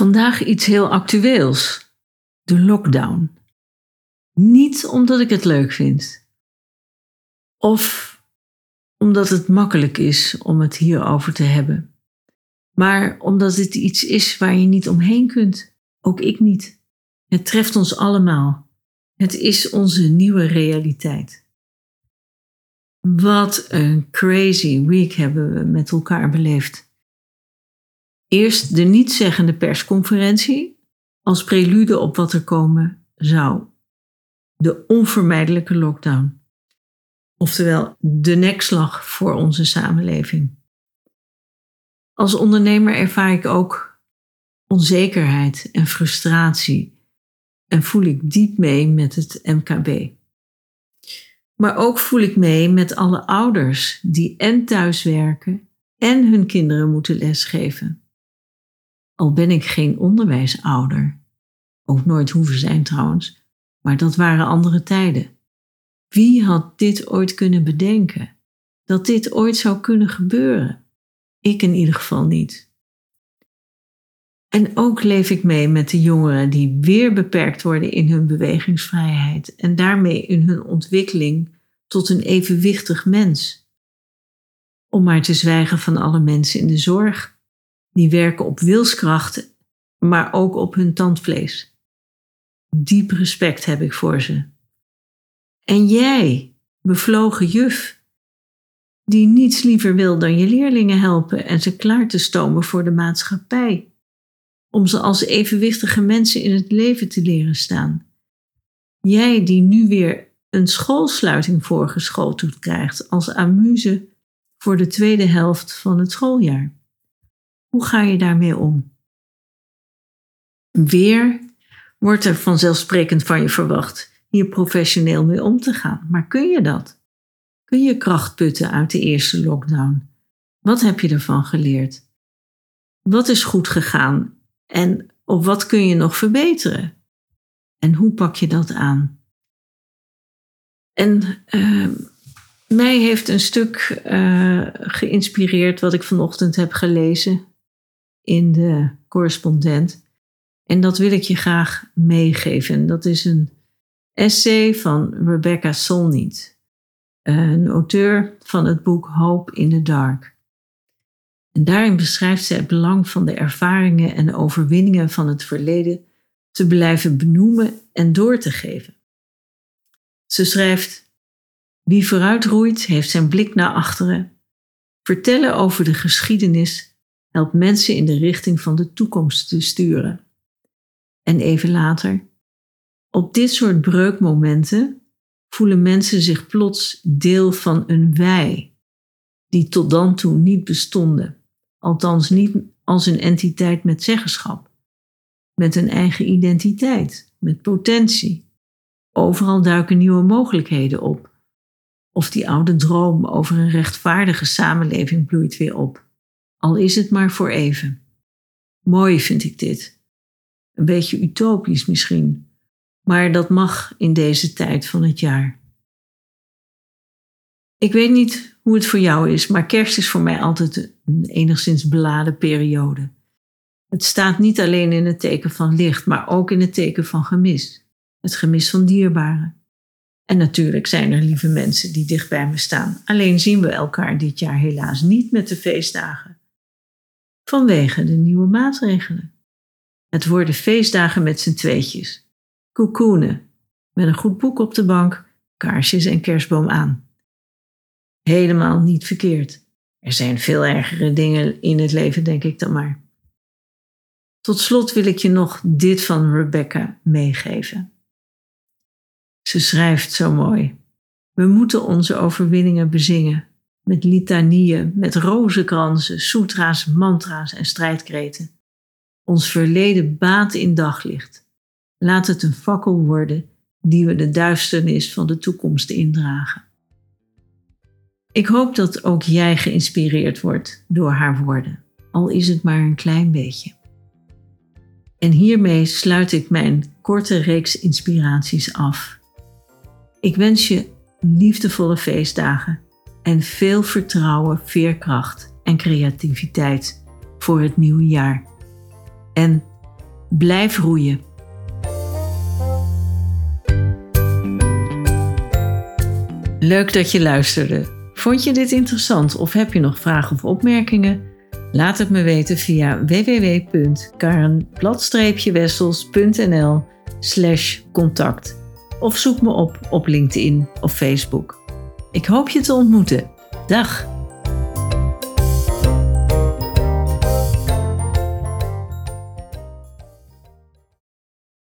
Vandaag iets heel actueels. De lockdown. Niet omdat ik het leuk vind. Of omdat het makkelijk is om het hierover te hebben. Maar omdat het iets is waar je niet omheen kunt. Ook ik niet. Het treft ons allemaal. Het is onze nieuwe realiteit. Wat een crazy week hebben we met elkaar beleefd. Eerst de nietszeggende persconferentie als prelude op wat er komen zou. De onvermijdelijke lockdown. Oftewel de nekslag voor onze samenleving. Als ondernemer ervaar ik ook onzekerheid en frustratie en voel ik diep mee met het MKB. Maar ook voel ik mee met alle ouders die en thuiswerken en hun kinderen moeten lesgeven. Al ben ik geen onderwijsouder. Ook nooit hoeven zijn trouwens, maar dat waren andere tijden. Wie had dit ooit kunnen bedenken? Dat dit ooit zou kunnen gebeuren? Ik in ieder geval niet. En ook leef ik mee met de jongeren die weer beperkt worden in hun bewegingsvrijheid en daarmee in hun ontwikkeling tot een evenwichtig mens. Om maar te zwijgen van alle mensen in de zorg die werken op wilskracht, maar ook op hun tandvlees. Diep respect heb ik voor ze. En jij, bevlogen juf, die niets liever wil dan je leerlingen helpen en ze klaar te stomen voor de maatschappij, om ze als evenwichtige mensen in het leven te leren staan. Jij die nu weer een schoolsluiting voorgeschoteld krijgt als amuse voor de tweede helft van het schooljaar. Hoe ga je daarmee om? Weer wordt er vanzelfsprekend van je verwacht hier professioneel mee om te gaan. Maar kun je dat? Kun je kracht putten uit de eerste lockdown? Wat heb je ervan geleerd? Wat is goed gegaan en op wat kun je nog verbeteren? En hoe pak je dat aan? En uh, mij heeft een stuk uh, geïnspireerd wat ik vanochtend heb gelezen in de correspondent. En dat wil ik je graag meegeven. Dat is een essay van Rebecca Solnit, een auteur van het boek Hope in the Dark. En daarin beschrijft ze het belang van de ervaringen en overwinningen van het verleden te blijven benoemen en door te geven. Ze schrijft: Wie vooruitroeit, heeft zijn blik naar achteren. Vertellen over de geschiedenis helpt mensen in de richting van de toekomst te sturen. En even later, op dit soort breukmomenten voelen mensen zich plots deel van een wij, die tot dan toe niet bestonden, althans niet als een entiteit met zeggenschap, met een eigen identiteit, met potentie. Overal duiken nieuwe mogelijkheden op. Of die oude droom over een rechtvaardige samenleving bloeit weer op al is het maar voor even. Mooi vind ik dit. Een beetje utopisch misschien, maar dat mag in deze tijd van het jaar. Ik weet niet hoe het voor jou is, maar kerst is voor mij altijd een enigszins beladen periode. Het staat niet alleen in het teken van licht, maar ook in het teken van gemis. Het gemis van dierbaren. En natuurlijk zijn er lieve mensen die dicht bij me staan. Alleen zien we elkaar dit jaar helaas niet met de feestdagen vanwege de nieuwe maatregelen. Het worden feestdagen met z'n tweetjes. Koekoenen, met een goed boek op de bank, kaarsjes en kerstboom aan. Helemaal niet verkeerd. Er zijn veel ergere dingen in het leven, denk ik dan maar. Tot slot wil ik je nog dit van Rebecca meegeven. Ze schrijft zo mooi. We moeten onze overwinningen bezingen, met litanieën, met rozenkransen, sutra's, mantra's en strijdkreten. Ons verleden baat in daglicht. Laat het een fakkel worden die we de duisternis van de toekomst indragen. Ik hoop dat ook jij geïnspireerd wordt door haar woorden, al is het maar een klein beetje. En hiermee sluit ik mijn korte reeks inspiraties af. Ik wens je liefdevolle feestdagen en veel vertrouwen, veerkracht en creativiteit voor het nieuwe jaar. En blijf roeien. Leuk dat je luisterde. Vond je dit interessant of heb je nog vragen of opmerkingen? Laat het me weten via www.karenblad-wessels.nl contact of zoek me op op LinkedIn of Facebook. Ik hoop je te ontmoeten. Dag!